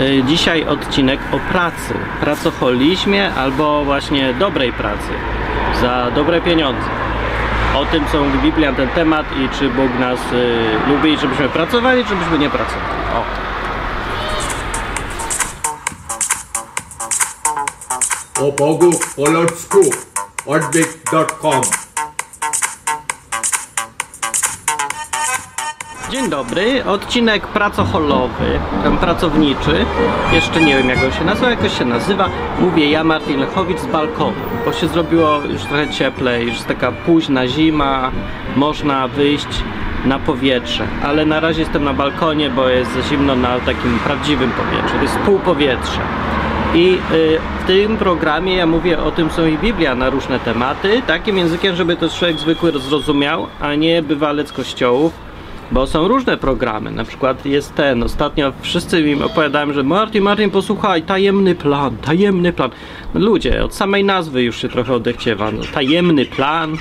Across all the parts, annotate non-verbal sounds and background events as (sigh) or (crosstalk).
Y, Dzisiaj odcinek o pracy, pracoholizmie albo właśnie dobrej pracy za dobre pieniądze. O tym co mówi Biblia na ten temat i czy Bóg nas y, lubi, żebyśmy pracowali, czy żebyśmy nie pracowali. O. o Bogu po ludzku odwyk.com Dzień dobry, odcinek pracoholowy, pracowniczy, jeszcze nie wiem jak on się nazywa, jakoś się nazywa. Mówię ja, Martin Lechowicz z balkonu, bo się zrobiło już trochę cieplej, już jest taka późna zima, można wyjść na powietrze, ale na razie jestem na balkonie, bo jest za zimno na takim prawdziwym powietrzu, to jest półpowietrze. I y, w tym programie ja mówię o tym, co i Biblia na różne tematy, takim językiem, żeby to człowiek zwykły zrozumiał, a nie bywalec kościołów, bo są różne programy. Na przykład jest ten, ostatnio wszyscy mi opowiadałem, że Martin, Martin, posłuchaj, tajemny plan, tajemny plan. Ludzie, od samej nazwy już się trochę odechciewa. No, tajemny plan.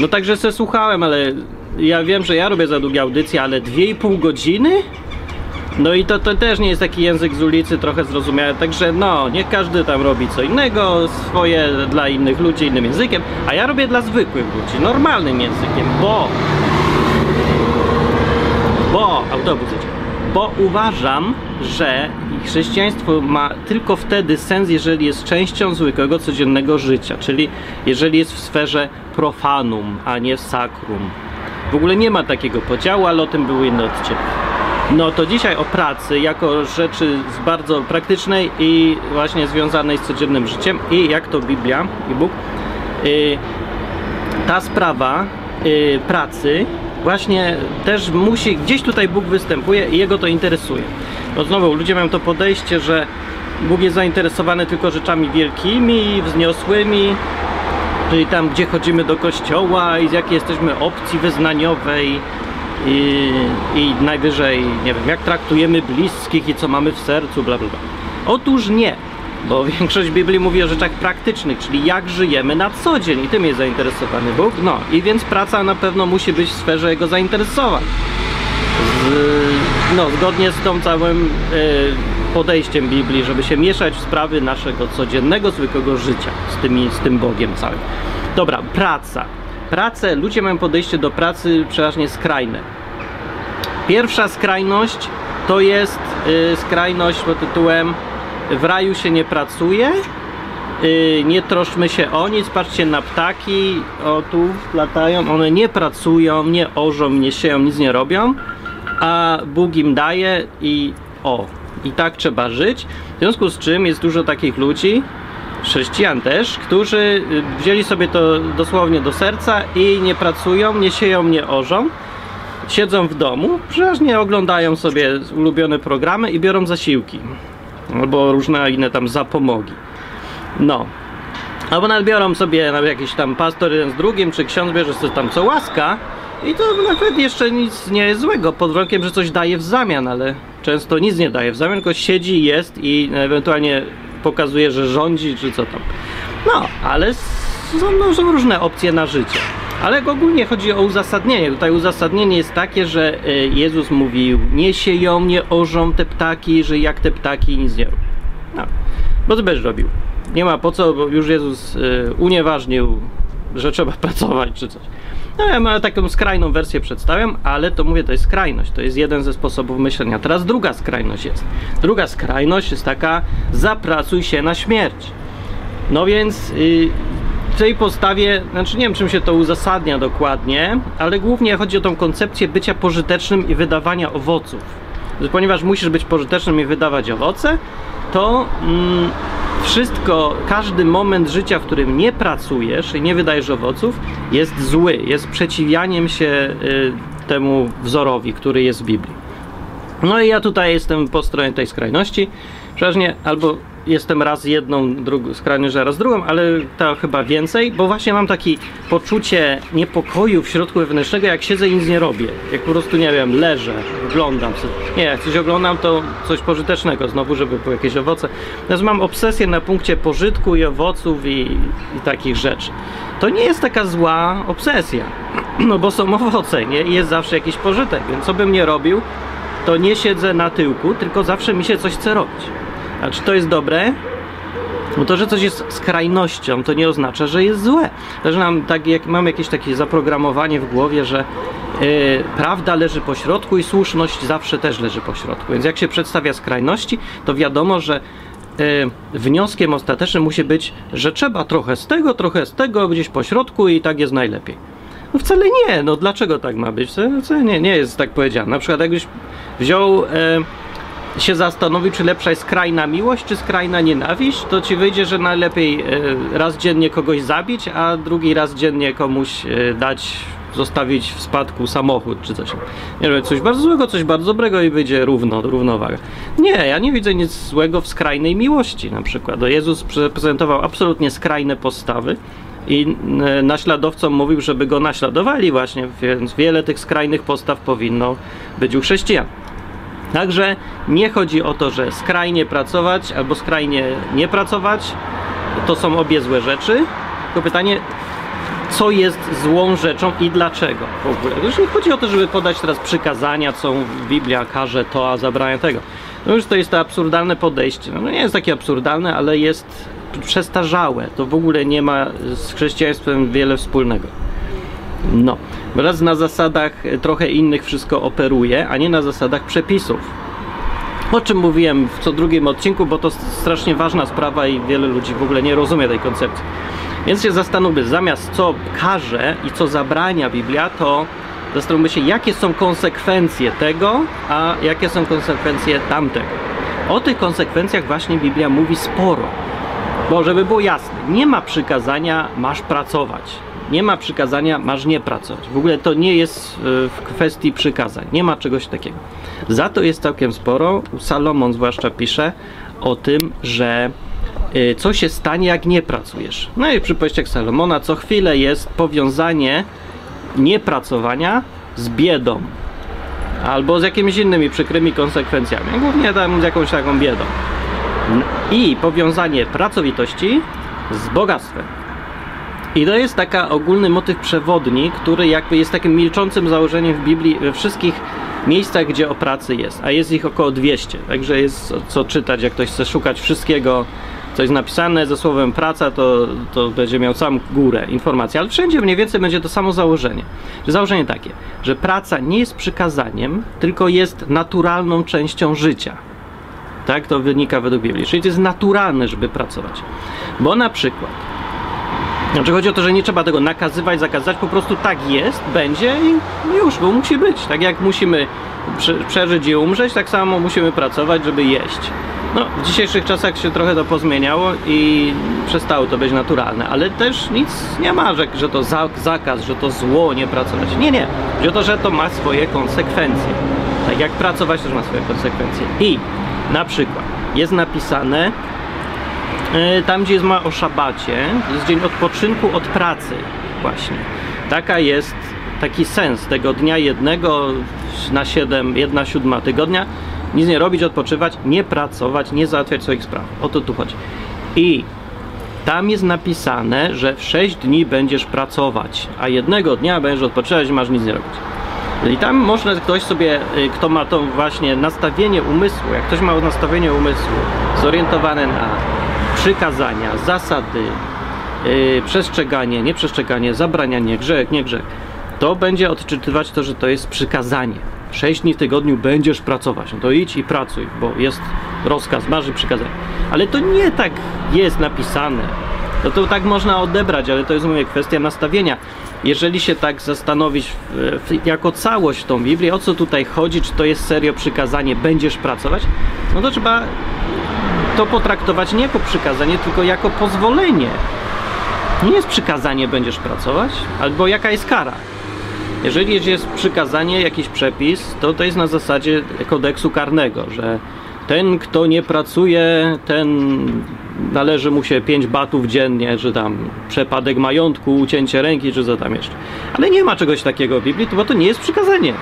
No także se słuchałem, ale ja wiem, że ja robię za długie audycje, ale 2,5 godziny? No i to, to też nie jest taki język z ulicy, trochę zrozumiały, także no, niech każdy tam robi co innego, swoje dla innych ludzi innym językiem, a ja robię dla zwykłych ludzi, normalnym językiem, bo bo autobus. Bo uważam, że chrześcijaństwo ma tylko wtedy sens, jeżeli jest częścią zwykłego codziennego życia, czyli jeżeli jest w sferze profanum, a nie sakrum. W ogóle nie ma takiego podziału, ale o tym był inny odcinek. No to dzisiaj o pracy jako rzeczy bardzo praktycznej i właśnie związanej z codziennym życiem i jak to Biblia i Bóg. Yy, ta sprawa yy, pracy właśnie też musi, gdzieś tutaj Bóg występuje i jego to interesuje. Bo znowu ludzie mają to podejście, że Bóg jest zainteresowany tylko rzeczami wielkimi, wzniosłymi, czyli tam gdzie chodzimy do kościoła i z jakiej jesteśmy opcji wyznaniowej i, i najwyżej, nie wiem, jak traktujemy bliskich i co mamy w sercu, bla bla bla. Otóż nie, bo (laughs) większość Biblii mówi o rzeczach praktycznych, czyli jak żyjemy na co dzień i tym jest zainteresowany Bóg. No i więc praca na pewno musi być w sferze jego zainteresowań. Z, no, zgodnie z tą całym y, podejściem Biblii, żeby się mieszać w sprawy naszego codziennego, zwykłego życia z, tymi, z tym Bogiem całym. Dobra, praca. Pracę, ludzie mają podejście do pracy przeważnie skrajne. Pierwsza skrajność to jest y, skrajność pod tytułem w raju się nie pracuje, yy, nie troszmy się o nic, patrzcie na ptaki, o tu latają, one nie pracują, nie orzą, nie sieją, nic nie robią, a Bóg im daje i o, i tak trzeba żyć. W związku z czym jest dużo takich ludzi, chrześcijan też, którzy y, wzięli sobie to dosłownie do serca i nie pracują, nie sieją, nie orzą, siedzą w domu, przeważnie oglądają sobie ulubione programy i biorą zasiłki albo różne inne tam zapomogi. No. Albo nawet biorą sobie jakiś tam pastor jeden z drugim, czy ksiądz bierze sobie tam co łaska i to nawet jeszcze nic nie jest złego, pod warunkiem, że coś daje w zamian, ale często nic nie daje w zamian, tylko siedzi, jest i ewentualnie pokazuje, że rządzi, czy co tam. No, ale są, no, są różne opcje na życie. Ale ogólnie chodzi o uzasadnienie. Tutaj uzasadnienie jest takie, że y, Jezus mówił, nie sieją, nie orzą te ptaki, że jak te ptaki nic nie robią. No, bo to będziesz robił. Nie ma po co, bo już Jezus y, unieważnił, że trzeba (laughs) pracować czy coś. No ja mam taką skrajną wersję przedstawiam, ale to mówię, to jest skrajność. To jest jeden ze sposobów myślenia. Teraz druga skrajność jest. Druga skrajność jest taka, zapracuj się na śmierć. No więc y, tej postawie, znaczy nie wiem czym się to uzasadnia dokładnie, ale głównie chodzi o tą koncepcję bycia pożytecznym i wydawania owoców. Ponieważ musisz być pożytecznym i wydawać owoce, to mm, wszystko, każdy moment życia, w którym nie pracujesz i nie wydajesz owoców, jest zły, jest przeciwianiem się y, temu wzorowi, który jest w Biblii. No i ja tutaj jestem po stronie tej skrajności. Przeważnie albo jestem raz jedną drugą, skrajność, a raz drugą, ale to chyba więcej, bo właśnie mam takie poczucie niepokoju w środku wewnętrznego, jak siedzę i nic nie robię. Jak po prostu, nie wiem, leżę, oglądam sobie. Nie, jak coś oglądam, to coś pożytecznego, znowu, żeby były jakieś owoce. Natomiast mam obsesję na punkcie pożytku i owoców i, i takich rzeczy. To nie jest taka zła obsesja, (clears throat) no bo są owoce, nie? I jest zawsze jakiś pożytek, więc co bym nie robił, to nie siedzę na tyłku, tylko zawsze mi się coś chce robić. A czy to jest dobre? Bo to, że coś jest skrajnością, to nie oznacza, że jest złe. Że nam tak, jak mam jakieś takie zaprogramowanie w głowie, że yy, prawda leży po środku i słuszność zawsze też leży po środku. Więc jak się przedstawia skrajności, to wiadomo, że yy, wnioskiem ostatecznym musi być, że trzeba trochę z tego, trochę z tego, gdzieś po środku i tak jest najlepiej. No wcale nie, no dlaczego tak ma być? Wcale nie, nie jest tak powiedziane. Na przykład jakbyś wziął... Yy, się zastanowi, czy lepsza jest skrajna miłość, czy skrajna nienawiść, to ci wyjdzie, że najlepiej e, raz dziennie kogoś zabić, a drugi raz dziennie komuś e, dać, zostawić w spadku samochód, czy coś. Nie wiem, coś bardzo złego, coś bardzo dobrego i wyjdzie równo, równowaga. Nie, ja nie widzę nic złego w skrajnej miłości na przykład. Jezus prezentował absolutnie skrajne postawy i naśladowcom mówił, żeby go naśladowali właśnie, więc wiele tych skrajnych postaw powinno być u chrześcijan. Także nie chodzi o to, że skrajnie pracować albo skrajnie nie pracować. To są obie złe rzeczy. Tylko pytanie, co jest złą rzeczą i dlaczego w ogóle. Już nie chodzi o to, żeby podać teraz przykazania, co Biblia każe to, a zabrania tego. No już to jest to absurdalne podejście. No nie jest takie absurdalne, ale jest przestarzałe. To w ogóle nie ma z chrześcijaństwem wiele wspólnego. No, raz na zasadach trochę innych wszystko operuje, a nie na zasadach przepisów. O czym mówiłem w co drugim odcinku, bo to strasznie ważna sprawa i wiele ludzi w ogóle nie rozumie tej koncepcji. Więc się zastanówmy, zamiast co każe i co zabrania Biblia, to zastanówmy się, jakie są konsekwencje tego, a jakie są konsekwencje tamtego. O tych konsekwencjach właśnie Biblia mówi sporo. Bo żeby było jasne, nie ma przykazania masz pracować nie ma przykazania, masz nie pracować. W ogóle to nie jest e, w kwestii przykazań. Nie ma czegoś takiego. Za to jest całkiem sporo. Salomon zwłaszcza pisze o tym, że e, co się stanie, jak nie pracujesz. No i przy przypowieściach Salomona co chwilę jest powiązanie niepracowania z biedą albo z jakimiś innymi przykrymi konsekwencjami. Głównie tam z jakąś taką biedą. I powiązanie pracowitości z bogactwem. I to jest taka ogólny motyw przewodni, który jakby jest takim milczącym założeniem w Biblii we wszystkich miejscach, gdzie o pracy jest, a jest ich około 200, także jest co czytać, jak ktoś chce szukać wszystkiego, co jest napisane ze słowem praca, to, to będzie miał całą górę informacji, ale wszędzie mniej więcej będzie to samo założenie. Że założenie takie, że praca nie jest przykazaniem, tylko jest naturalną częścią życia. Tak to wynika według Biblii. Czyli to jest naturalne, żeby pracować. Bo na przykład znaczy chodzi o to, że nie trzeba tego nakazywać, zakazać, po prostu tak jest, będzie i już, bo musi być. Tak jak musimy przeżyć i umrzeć, tak samo musimy pracować, żeby jeść. No, w dzisiejszych czasach się trochę to pozmieniało i przestało to być naturalne, ale też nic nie ma, że, że to zakaz, że to zło nie pracować. Nie, nie. Chodzi o to, że to ma swoje konsekwencje. Tak jak pracować też ma swoje konsekwencje. I na przykład jest napisane, tam gdzie jest ma o szabacie, jest dzień odpoczynku od pracy właśnie. Taka jest, taki sens tego dnia jednego na siedem, jedna siódma tygodnia. Nic nie robić, odpoczywać, nie pracować, nie załatwiać swoich spraw. O to tu chodzi. I tam jest napisane, że w sześć dni będziesz pracować, a jednego dnia będziesz odpoczywać i masz nic nie robić. I tam można ktoś sobie, y, kto ma to właśnie nastawienie umysłu, jak ktoś ma nastawienie umysłu zorientowane na przykazania, zasady, yy, przestrzeganie, nieprzestrzeganie, zabranianie, grzech, nie grzech, to będzie odczytywać to, że to jest przykazanie. Sześć dni w tygodniu będziesz pracować. No to idź i pracuj, bo jest rozkaz, marzy przykazanie. Ale to nie tak jest napisane. To, to tak można odebrać, ale to jest mówię, kwestia nastawienia. Jeżeli się tak zastanowić w, jako całość tą Biblię, o co tutaj chodzi, czy to jest serio przykazanie, będziesz pracować, no to trzeba to potraktować nie jako przykazanie, tylko jako pozwolenie. Nie jest przykazanie, będziesz pracować, albo jaka jest kara. Jeżeli jest przykazanie, jakiś przepis, to to jest na zasadzie kodeksu karnego, że ten, kto nie pracuje, ten należy mu się 5 batów dziennie, że tam przepadek majątku, ucięcie ręki, czy co tam jeszcze. Ale nie ma czegoś takiego w Biblii, bo to nie jest przykazanie.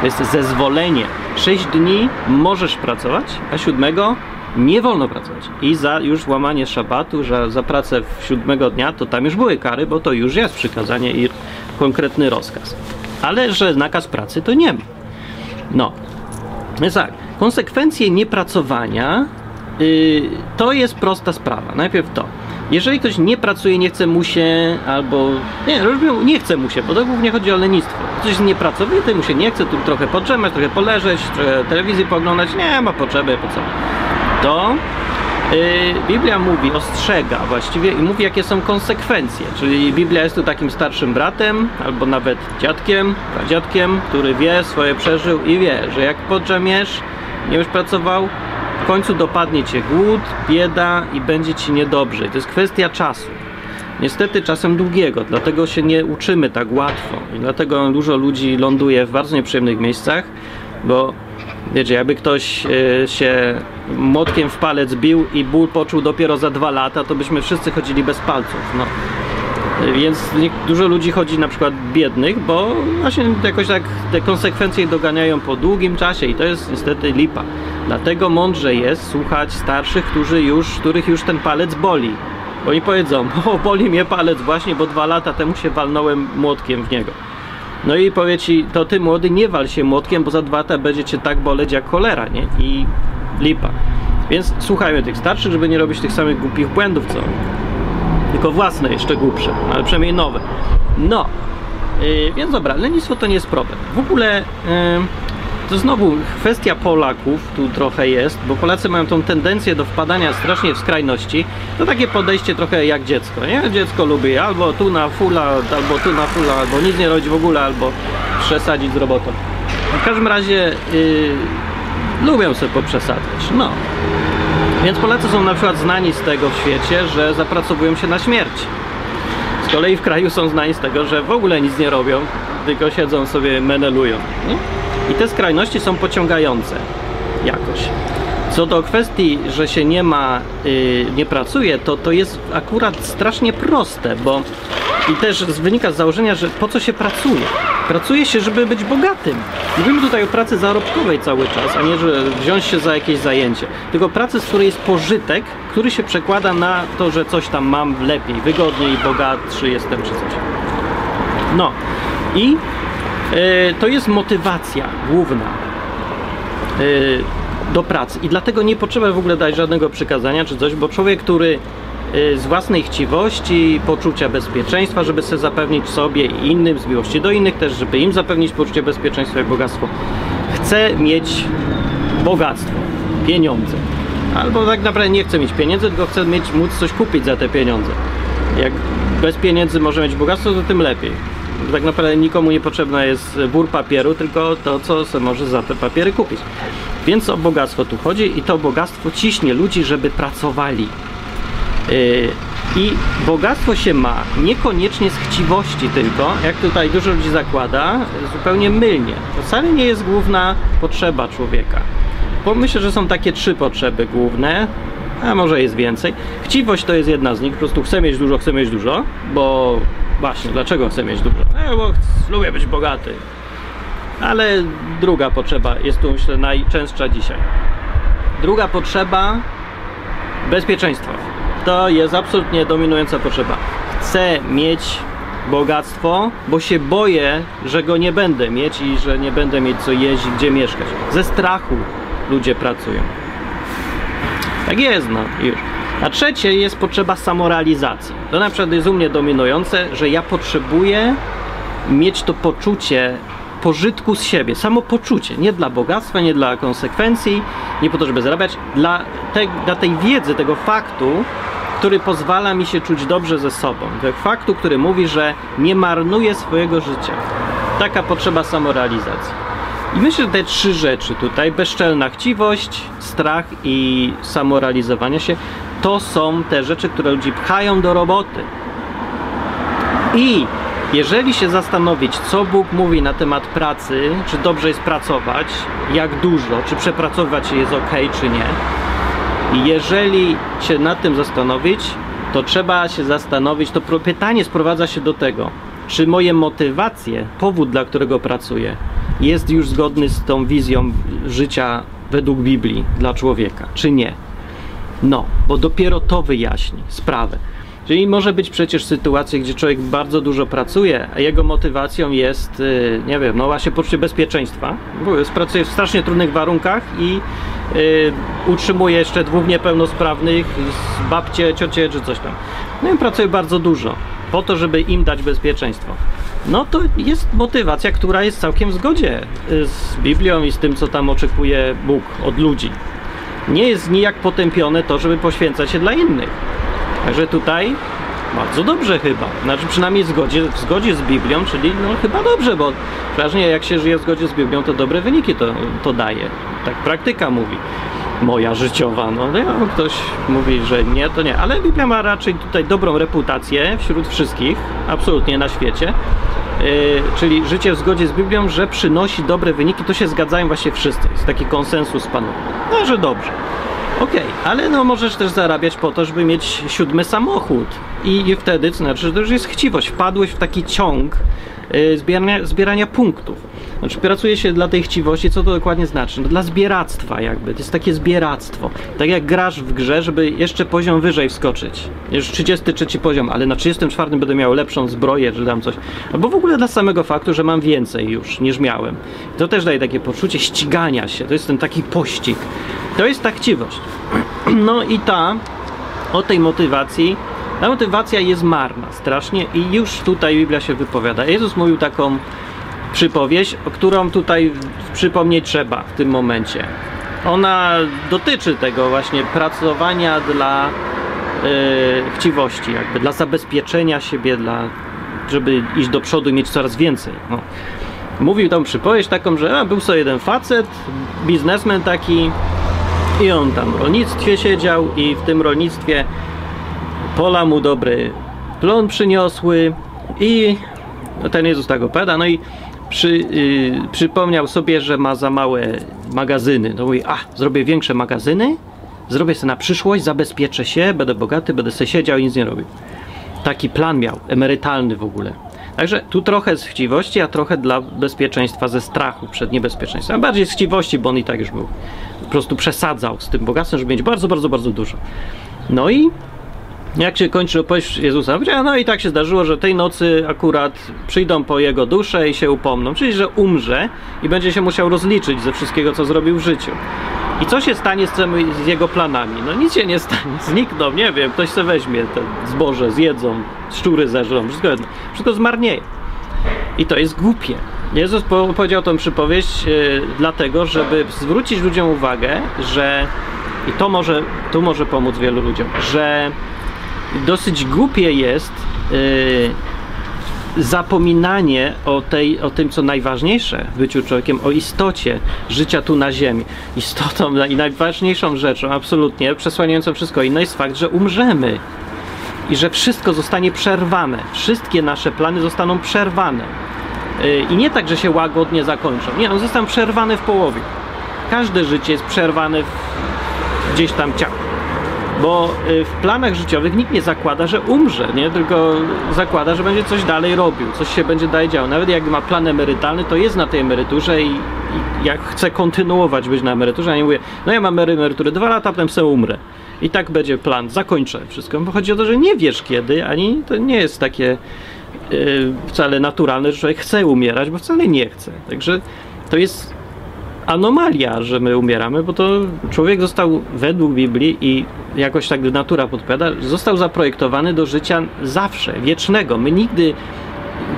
To jest zezwolenie. 6 dni możesz pracować, a siódmego nie wolno pracować. I za już łamanie szabatu, że za pracę w siódmego dnia, to tam już były kary, bo to już jest przykazanie i konkretny rozkaz. Ale że nakaz pracy to nie ma. No. Więc tak, konsekwencje niepracowania yy, to jest prosta sprawa. Najpierw to. Jeżeli ktoś nie pracuje, nie chce mu się, albo nie, robią, nie chce mu się, bo to głównie chodzi o lenistwo. Ktoś nie pracuje, to mu się nie chce, tu trochę podrzemać, trochę poleżeć, trochę telewizji poglądać, nie ma potrzeby, po co. To yy, Biblia mówi, ostrzega właściwie i mówi, jakie są konsekwencje. Czyli Biblia jest tu takim starszym bratem, albo nawet dziadkiem, pradziadkiem, który wie, swoje przeżył i wie, że jak podrzemiesz, nie już pracował, w końcu dopadnie cię głód, bieda i będzie ci niedobrze. I to jest kwestia czasu. Niestety czasem długiego, dlatego się nie uczymy tak łatwo i dlatego dużo ludzi ląduje w bardzo nieprzyjemnych miejscach, bo wiecie, jakby ktoś e, się młotkiem w palec bił i ból poczuł dopiero za dwa lata, to byśmy wszyscy chodzili bez palców. No. Więc nie- dużo ludzi chodzi na przykład biednych, bo właśnie jakoś tak te konsekwencje doganiają po długim czasie i to jest niestety lipa. Dlatego mądrze jest słuchać starszych, którzy już, których już ten palec boli. Bo oni powiedzą, (laughs) o boli mnie palec właśnie, bo dwa lata temu się walnąłem młotkiem w niego. No i powie ci, to ty młody nie wal się młotkiem, bo za dwa lata będzie cię tak boleć jak cholera, nie? I lipa. Więc słuchajmy tych starszych, żeby nie robić tych samych głupich błędów, co tylko własne jeszcze głupsze, ale przynajmniej nowe. No, yy, więc dobra, lenistwo to nie jest problem. W ogóle yy, to znowu kwestia Polaków tu trochę jest, bo Polacy mają tą tendencję do wpadania strasznie w skrajności. To takie podejście trochę jak dziecko, nie? Dziecko lubi albo tu na fula, albo tu na fula, albo nic nie robić w ogóle, albo przesadzić z robotą. W każdym razie yy, lubią sobie poprzesadzać. No, więc Polacy są na przykład znani z tego w świecie, że zapracowują się na śmierć. Z kolei w kraju są znani z tego, że w ogóle nic nie robią, tylko siedzą sobie, menelują. Nie? I te skrajności są pociągające jakoś. Co do kwestii, że się nie ma, yy, nie pracuje, to to jest akurat strasznie proste, bo i też wynika z założenia, że po co się pracuje? Pracuje się, żeby być bogatym. Mówimy tutaj o pracy zarobkowej cały czas, a nie, że wziąć się za jakieś zajęcie. Tylko pracy, z której jest pożytek, który się przekłada na to, że coś tam mam lepiej, wygodniej, bogatszy jestem czy coś. No i to jest motywacja główna e, do pracy. I dlatego nie potrzeba w ogóle dać żadnego przykazania czy coś, bo człowiek, który e, z własnej chciwości, poczucia bezpieczeństwa, żeby sobie zapewnić sobie i innym, z miłości do innych też, żeby im zapewnić poczucie bezpieczeństwa i bogactwo, chce mieć bogactwo, pieniądze. Albo tak naprawdę nie chce mieć pieniędzy, tylko chce mieć, móc coś kupić za te pieniądze. Jak bez pieniędzy może mieć bogactwo, to tym lepiej. Tak naprawdę nikomu nie potrzebna jest wór papieru, tylko to, co se może za te papiery kupić. Więc o bogactwo tu chodzi i to bogactwo ciśnie ludzi, żeby pracowali. Yy, I bogactwo się ma niekoniecznie z chciwości tylko, jak tutaj dużo ludzi zakłada, zupełnie mylnie. To wcale nie jest główna potrzeba człowieka. Bo myślę, że są takie trzy potrzeby główne, a może jest więcej. Chciwość to jest jedna z nich, po prostu chcę mieć dużo, chcę mieć dużo, bo właśnie, dlaczego chcę mieć dużo? E, bo lubię być bogaty. Ale druga potrzeba jest tu myślę najczęstsza dzisiaj. Druga potrzeba bezpieczeństwa. To jest absolutnie dominująca potrzeba. Chcę mieć bogactwo, bo się boję, że go nie będę mieć i że nie będę mieć co jeść gdzie mieszkać. Ze strachu ludzie pracują. Tak jest, no już. A trzecie jest potrzeba samorealizacji. To na przykład jest u mnie dominujące, że ja potrzebuję mieć to poczucie pożytku z siebie, samopoczucie, nie dla bogactwa, nie dla konsekwencji, nie po to, żeby zarabiać, dla, te, dla tej wiedzy, tego faktu, który pozwala mi się czuć dobrze ze sobą. Tego faktu, który mówi, że nie marnuję swojego życia. Taka potrzeba samorealizacji. I myślę, że te trzy rzeczy tutaj, bezczelna chciwość, strach i samorealizowanie się, to są te rzeczy, które ludzi pchają do roboty. I jeżeli się zastanowić, co Bóg mówi na temat pracy, czy dobrze jest pracować, jak dużo, czy przepracować się jest ok, czy nie, jeżeli się nad tym zastanowić, to trzeba się zastanowić, to pytanie sprowadza się do tego, czy moje motywacje, powód, dla którego pracuję, jest już zgodny z tą wizją życia według Biblii dla człowieka, czy nie. No, bo dopiero to wyjaśni sprawę. Czyli może być przecież sytuacja, gdzie człowiek bardzo dużo pracuje, a jego motywacją jest, y, nie wiem, no właśnie poczucie bezpieczeństwa, pracuje w strasznie trudnych warunkach i y, utrzymuje jeszcze dwóch niepełnosprawnych, z babcie, ciocie czy coś tam. No i pracuje bardzo dużo po to, żeby im dać bezpieczeństwo. No to jest motywacja, która jest całkiem w zgodzie y, z Biblią i z tym, co tam oczekuje Bóg od ludzi. Nie jest nijak potępione to, żeby poświęcać się dla innych. Także tutaj bardzo dobrze chyba. Znaczy przynajmniej w zgodzie, w zgodzie z Biblią, czyli no chyba dobrze, bo przeważnie jak się żyje w zgodzie z Biblią, to dobre wyniki to, to daje. Tak praktyka mówi. Moja życiowa. No no, ktoś mówi, że nie, to nie. Ale Biblia ma raczej tutaj dobrą reputację wśród wszystkich, absolutnie na świecie. Yy, czyli życie w zgodzie z Biblią, że przynosi dobre wyniki, to się zgadzają właśnie wszyscy. Jest taki konsensus panowy. No, że dobrze. Okej, ale no możesz też zarabiać po to, żeby mieć siódmy samochód. I, i wtedy, to znaczy, że to już jest chciwość. Wpadłeś w taki ciąg zbierania, zbierania punktów. Znaczy, pracuje się dla tej chciwości, co to dokładnie znaczy? No, dla zbieractwa jakby, to jest takie zbieractwo. Tak jak grasz w grze, żeby jeszcze poziom wyżej wskoczyć. Już 33 poziom, ale na 34 będę miał lepszą zbroję, czy tam coś. Albo w ogóle dla samego faktu, że mam więcej już niż miałem. To też daje takie poczucie ścigania się, to jest ten taki pościg. To jest ta chciwość. (clears throat) No i ta, o tej motywacji, ta motywacja jest marna strasznie i już tutaj Biblia się wypowiada. Jezus mówił taką przypowieść, o którą tutaj przypomnieć trzeba w tym momencie. Ona dotyczy tego właśnie pracowania dla yy, chciwości, jakby dla zabezpieczenia siebie, dla, żeby iść do przodu i mieć coraz więcej. No. Mówił tą przypowieść taką, że a, był sobie jeden facet, biznesmen taki i on tam w rolnictwie siedział i w tym rolnictwie pola mu dobry plon przyniosły i no ten Jezus tak opowiada, no i przy, y, przypomniał sobie, że ma za małe magazyny. No mówi, a, zrobię większe magazyny, zrobię sobie na przyszłość, zabezpieczę się, będę bogaty, będę sobie siedział i nic nie robił. Taki plan miał, emerytalny w ogóle. Także tu trochę z chciwości, a trochę dla bezpieczeństwa ze strachu przed niebezpieczeństwem. A bardziej z chciwości, bo on i tak już był. Po prostu przesadzał z tym bogactwem, żeby mieć bardzo, bardzo, bardzo dużo. No i jak się kończy opowieść Jezusa, powiedział, no i tak się zdarzyło, że tej nocy akurat przyjdą po jego duszę i się upomną, czyli że umrze i będzie się musiał rozliczyć ze wszystkiego, co zrobił w życiu. I co się stanie z, tym, z jego planami? No nic się nie stanie, (laughs) znikną, nie wiem, ktoś se weźmie te zboże, zjedzą, szczury zeżrą, wszystko. Wszystko zmarnieje. I to jest głupie. Jezus po- powiedział tą przypowieść e, dlatego, żeby zwrócić ludziom uwagę, że i to może, tu może pomóc wielu ludziom, że dosyć głupie jest yy, zapominanie o, tej, o tym, co najważniejsze w byciu człowiekiem, o istocie życia tu na ziemi. Istotą (laughs) i najważniejszą rzeczą, absolutnie, przesłaniającą wszystko inne, jest fakt, że umrzemy i że wszystko zostanie przerwane. Wszystkie nasze plany zostaną przerwane. Yy, I nie tak, że się łagodnie zakończą. Nie, one zostaną przerwane w połowie. Każde życie jest przerwane w, gdzieś tam ciało. Bo y, w planach życiowych nikt nie zakłada, że umrze, nie? tylko zakłada, że będzie coś dalej robił, coś się będzie dalej działo. Nawet jak ma plan emerytalny, to jest na tej emeryturze i, i jak chce kontynuować być na emeryturze, a nie mówię, no ja mam emeryturę dwa lata, potem sobie umrę. I tak będzie plan, zakończę wszystko. Bo chodzi o to, że nie wiesz kiedy, ani to nie jest takie y, wcale naturalne, że człowiek chce umierać, bo wcale nie chce. Także to jest anomalia, że my umieramy, bo to człowiek został według Biblii i jakoś tak natura podpowiada, został zaprojektowany do życia zawsze, wiecznego. My nigdy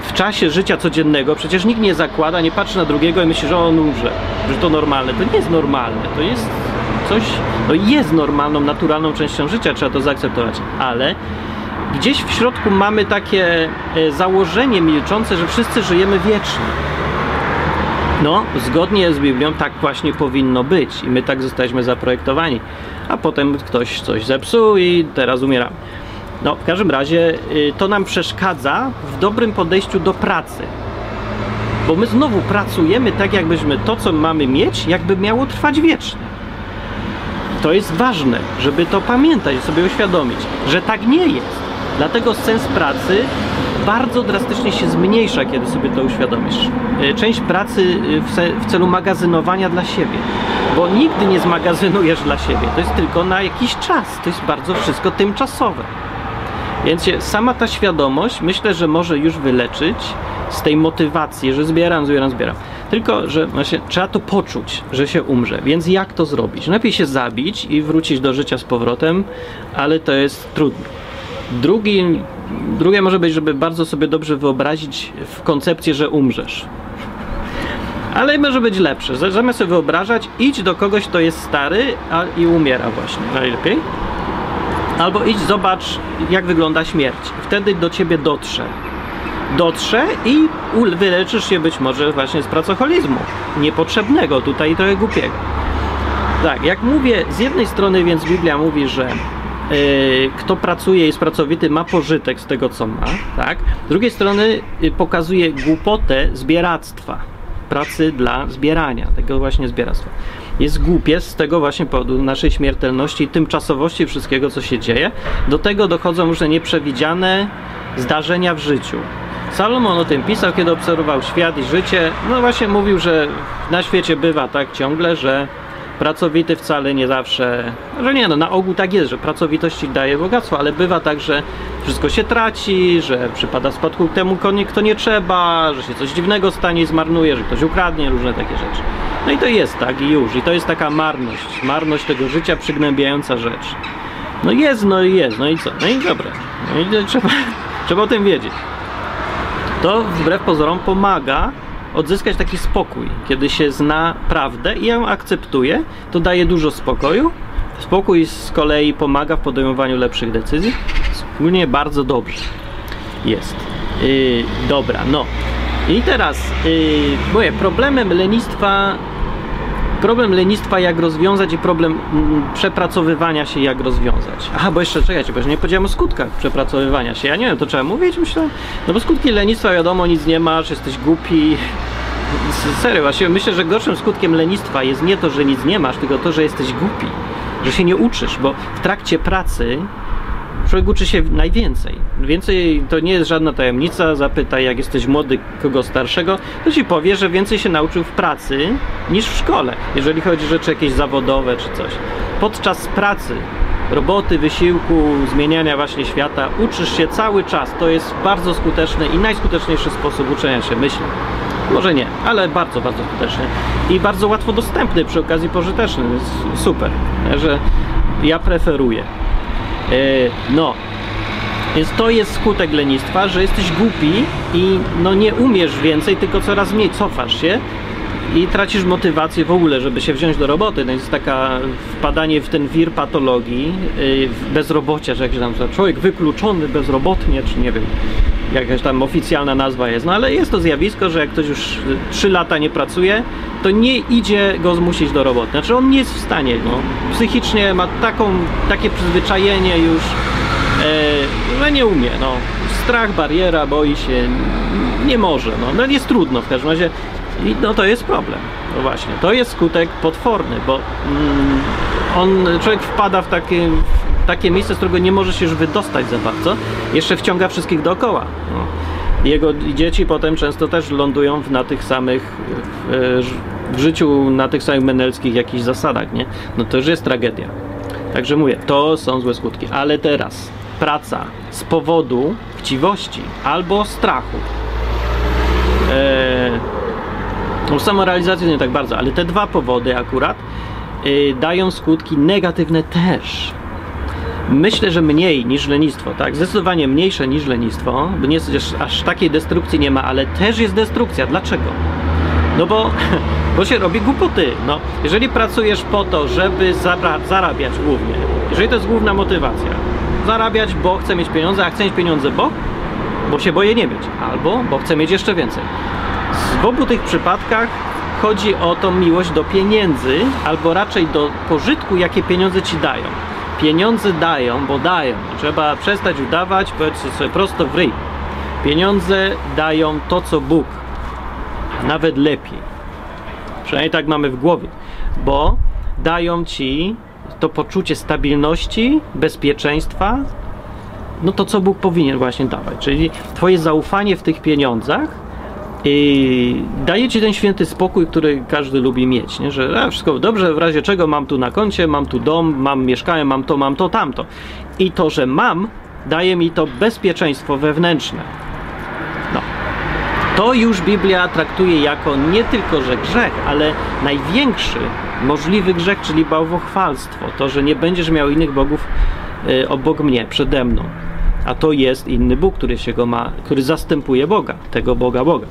w czasie życia codziennego przecież nikt nie zakłada, nie patrzy na drugiego i myśli, że on umrze, że to normalne. To nie jest normalne, to jest coś, no jest normalną, naturalną częścią życia, trzeba to zaakceptować, ale gdzieś w środku mamy takie e, założenie milczące, że wszyscy żyjemy wiecznie. No, zgodnie z Biblią tak właśnie powinno być i my tak zostaliśmy zaprojektowani. A potem ktoś coś zepsuł i teraz umieramy. No, w każdym razie y, to nam przeszkadza w dobrym podejściu do pracy. Bo my znowu pracujemy tak, jakbyśmy to, co mamy mieć, jakby miało trwać wiecznie. To jest ważne, żeby to pamiętać, sobie uświadomić, że tak nie jest. Dlatego sens pracy bardzo drastycznie się zmniejsza, kiedy sobie to uświadomisz. Y, Część pracy y, w, ce- w celu magazynowania dla siebie, bo nigdy nie zmagazynujesz dla siebie. To jest tylko na jakiś czas. To jest bardzo wszystko tymczasowe. Więc sama ta świadomość myślę, że może już wyleczyć z tej motywacji, że zbieram, zbieram, zbieram. Tylko, że właśnie trzeba to poczuć, że się umrze. Więc jak to zrobić? Lepiej się zabić i wrócić do życia z powrotem, ale to jest trudne. Drugi, drugie może być, żeby bardzo sobie dobrze wyobrazić w koncepcję, że umrzesz. Ale może być lepsze. Zamiast sobie wyobrażać, idź do kogoś, kto jest stary i umiera właśnie najlepiej. Albo idź, zobacz, jak wygląda śmierć. Wtedy do ciebie dotrze. Dotrze i wyleczysz się być może właśnie z pracoholizmu. Niepotrzebnego, tutaj trochę głupiego. Tak, jak mówię, z jednej strony więc Biblia mówi, że kto pracuje jest pracowity ma pożytek z tego, co ma, tak? Z drugiej strony yy, pokazuje głupotę zbieractwa, pracy dla zbierania, tego właśnie zbieractwa. Jest głupie z tego właśnie powodu naszej śmiertelności tymczasowości wszystkiego, co się dzieje. Do tego dochodzą różne nieprzewidziane zdarzenia w życiu. Salomon o tym pisał, kiedy obserwował świat i życie. No właśnie mówił, że na świecie bywa tak ciągle, że pracowity wcale nie zawsze, że nie no, na ogół tak jest, że pracowitość ci daje bogactwo, ale bywa tak, że wszystko się traci, że przypada spadku temu, kto nie trzeba, że się coś dziwnego stanie i zmarnuje, że ktoś ukradnie, różne takie rzeczy. No i to jest tak i już. I to jest taka marność, marność tego życia, przygnębiająca rzecz. No jest, no i jest, no i co? No i dobra. No i trzeba, (laughs) trzeba o tym wiedzieć. To wbrew pozorom pomaga odzyskać taki spokój, kiedy się zna prawdę i ją akceptuje, to daje dużo spokoju. Spokój z kolei pomaga w podejmowaniu lepszych decyzji. Wspólnie bardzo dobrze jest. Yy, dobra, no. I teraz, yy, mówię, problemem lenistwa problem lenistwa jak rozwiązać i problem mm, przepracowywania się jak rozwiązać. Aha, bo jeszcze czekajcie, bo jeszcze nie powiedziałem o skutkach przepracowywania się. Ja nie wiem, to trzeba mówić, myślę. No bo skutki lenistwa wiadomo, nic nie masz, jesteś głupi. Serio, właśnie myślę, że gorszym skutkiem lenistwa jest nie to, że nic nie masz, tylko to, że jesteś głupi, że się nie uczysz, bo w trakcie pracy człowiek uczy się najwięcej. Więcej to nie jest żadna tajemnica. Zapytaj, jak jesteś młody, kogo starszego, to ci powie, że więcej się nauczył w pracy niż w szkole, jeżeli chodzi o rzeczy jakieś zawodowe czy coś. Podczas pracy, roboty, wysiłku, zmieniania właśnie świata, uczysz się cały czas. To jest bardzo skuteczny i najskuteczniejszy sposób uczenia się, myślę. Może nie, ale bardzo, bardzo skuteczny i bardzo łatwo dostępny, przy okazji pożyteczny. Super, że ja preferuję. E, No, więc to jest skutek lenistwa, że jesteś głupi i no nie umiesz więcej, tylko coraz mniej cofasz się i tracisz motywację w ogóle, żeby się wziąć do roboty. To jest taka wpadanie w ten wir patologii, w bezrobocia, że jak się tam człowiek wykluczony bezrobotnie, czy nie wiem, jakaś tam oficjalna nazwa jest. No ale jest to zjawisko, że jak ktoś już 3 lata nie pracuje, to nie idzie go zmusić do roboty. Znaczy on nie jest w stanie, no. Psychicznie ma taką, takie przyzwyczajenie już, e, że nie umie, no. Strach, bariera, boi się, nie może, no. no jest trudno w każdym razie. I no to jest problem. No właśnie, to jest skutek potworny, bo mm, on, człowiek wpada w takie, w takie miejsce, z którego nie może się już wydostać za bardzo. Jeszcze wciąga wszystkich dookoła. No. Jego dzieci potem często też lądują w, na tych samych, w, w życiu na tych samych menelskich jakichś zasadach, nie? No to już jest tragedia. Także mówię, to są złe skutki. Ale teraz praca z powodu chciwości albo strachu. Eee, no samorealizacji nie tak bardzo, ale te dwa powody akurat yy, dają skutki negatywne też. Myślę, że mniej niż lenistwo, tak? Zdecydowanie mniejsze niż lenistwo, bo nie, aż, takiej destrukcji nie ma, ale też jest destrukcja. Dlaczego? No bo, (laughs) bo się robi głupoty. No, jeżeli pracujesz po to, żeby zarabiać głównie, jeżeli to jest główna motywacja, zarabiać, bo chcę mieć pieniądze, a chcę mieć pieniądze, bo? Bo się boję nie mieć, albo bo chcę mieć jeszcze więcej. W obu tych przypadkach chodzi o tą miłość do pieniędzy, albo raczej do pożytku, jakie pieniądze ci dają. Pieniądze dają, bo dają. Trzeba przestać udawać, powiedzcie sobie prosto w ryj. Pieniądze dają to, co Bóg. Nawet lepiej. Przynajmniej tak mamy w głowie. Bo dają ci to poczucie stabilności, bezpieczeństwa, no to co Bóg powinien właśnie dawać. Czyli twoje zaufanie w tych pieniądzach i daje ci ten święty spokój, który każdy lubi mieć, nie? że a, wszystko dobrze, w razie czego mam tu na koncie, mam tu dom, mam mieszkanie, mam to, mam to, tamto. I to, że mam, daje mi to bezpieczeństwo wewnętrzne. No. To już Biblia traktuje jako nie tylko, że grzech, ale największy możliwy grzech, czyli bałwochwalstwo. To, że nie będziesz miał innych bogów y, obok mnie, przede mną. A to jest inny Bóg, który się go ma, który zastępuje Boga, tego Boga Boga.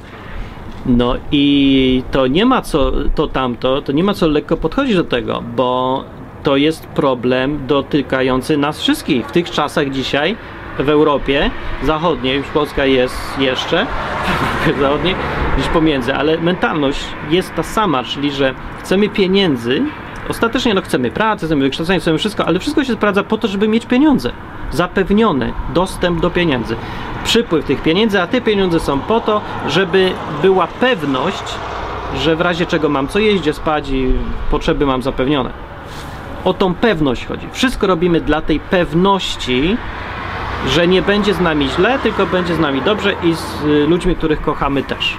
No i to nie ma co, to tamto, to nie ma co lekko podchodzić do tego, bo to jest problem dotykający nas wszystkich. W tych czasach dzisiaj w Europie Zachodniej, już Polska jest jeszcze (laughs) w Zachodniej, gdzieś pomiędzy, ale mentalność jest ta sama, czyli że chcemy pieniędzy, ostatecznie no chcemy pracy, chcemy wykształcenia, chcemy wszystko, ale wszystko się sprawdza po to, żeby mieć pieniądze. Zapewniony dostęp do pieniędzy. Przypływ tych pieniędzy, a te pieniądze są po to, żeby była pewność, że w razie czego mam co jeść, gdzie spać i potrzeby mam zapewnione. O tą pewność chodzi. Wszystko robimy dla tej pewności, że nie będzie z nami źle, tylko będzie z nami dobrze i z y, ludźmi, których kochamy też.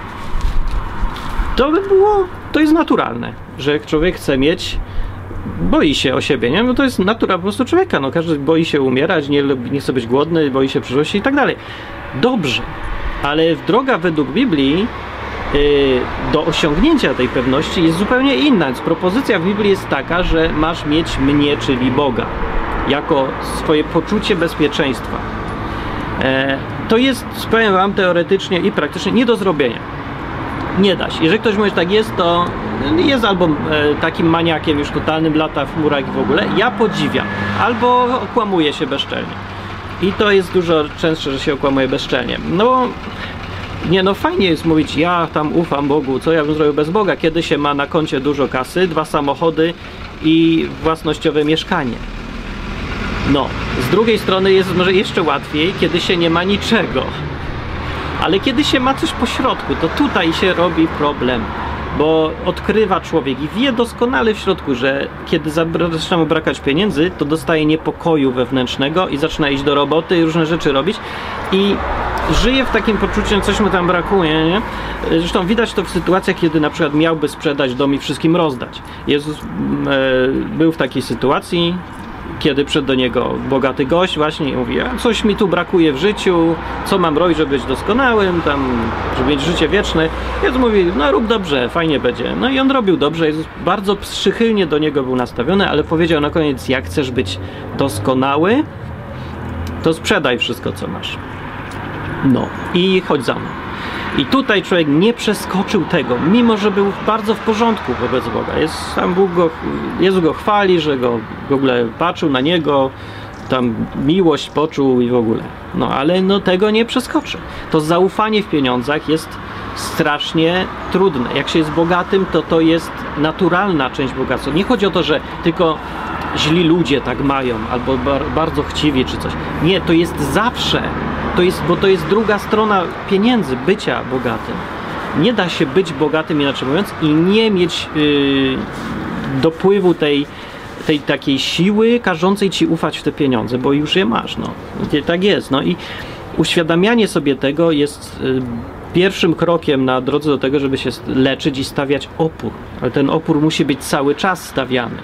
To by było, to jest naturalne, że człowiek chce mieć, boi się o siebie, nie? No to jest natura po prostu człowieka, no każdy boi się umierać, nie, nie chce być głodny, boi się przyszłości i tak dalej. Dobrze, ale droga według Biblii y, do osiągnięcia tej pewności jest zupełnie inna. Więc propozycja w Biblii jest taka, że masz mieć mnie, czyli Boga, jako swoje poczucie bezpieczeństwa. E, to jest, powiem Wam, teoretycznie i praktycznie nie do zrobienia. Nie da się. Jeżeli ktoś mówi, że tak jest, to jest albo e, takim maniakiem już totalnym, lata w murach i w ogóle. Ja podziwiam. Albo okłamuje się bezczelnie. I to jest dużo częstsze, że się okłamuje bezczelnie. No, nie no, fajnie jest mówić, ja tam ufam Bogu, co ja bym zrobił bez Boga, kiedy się ma na koncie dużo kasy, dwa samochody i własnościowe mieszkanie. No, z drugiej strony jest może jeszcze łatwiej, kiedy się nie ma niczego. Ale kiedy się ma coś po środku, to tutaj się robi problem. Bo odkrywa człowiek i wie doskonale w środku, że kiedy zaczyna mu brakać pieniędzy, to dostaje niepokoju wewnętrznego i zaczyna iść do roboty i różne rzeczy robić. I żyje w takim poczuciu, że coś mu tam brakuje. Nie? Zresztą widać to w sytuacjach, kiedy na przykład miałby sprzedać dom i wszystkim rozdać. Jezus mm, e, był w takiej sytuacji, kiedy przyszedł do niego bogaty gość właśnie i mówi, coś mi tu brakuje w życiu, co mam robić, żeby być doskonałym, tam, żeby mieć życie wieczne. Jezus mówi, no rób dobrze, fajnie będzie. No i on robił dobrze, Jezus bardzo przychylnie do niego był nastawiony, ale powiedział na koniec, jak chcesz być doskonały, to sprzedaj wszystko, co masz. No i chodź za mną. I tutaj człowiek nie przeskoczył tego, mimo że był bardzo w porządku wobec Boga. Jest, tam Bóg go, Jezus go chwali, że go w ogóle patrzył na niego, tam miłość poczuł i w ogóle. No ale no tego nie przeskoczy. To zaufanie w pieniądzach jest strasznie trudne. Jak się jest bogatym, to to jest naturalna część bogactwa. Nie chodzi o to, że tylko źli ludzie tak mają, albo bar, bardzo chciwi czy coś. Nie, to jest zawsze. To jest, bo to jest druga strona pieniędzy, bycia bogatym. Nie da się być bogatym, inaczej mówiąc, i nie mieć yy, dopływu tej, tej takiej siły każącej ci ufać w te pieniądze, bo już je masz. No. I Tak jest. No i uświadamianie sobie tego jest y, pierwszym krokiem na drodze do tego, żeby się leczyć i stawiać opór. Ale ten opór musi być cały czas stawiany.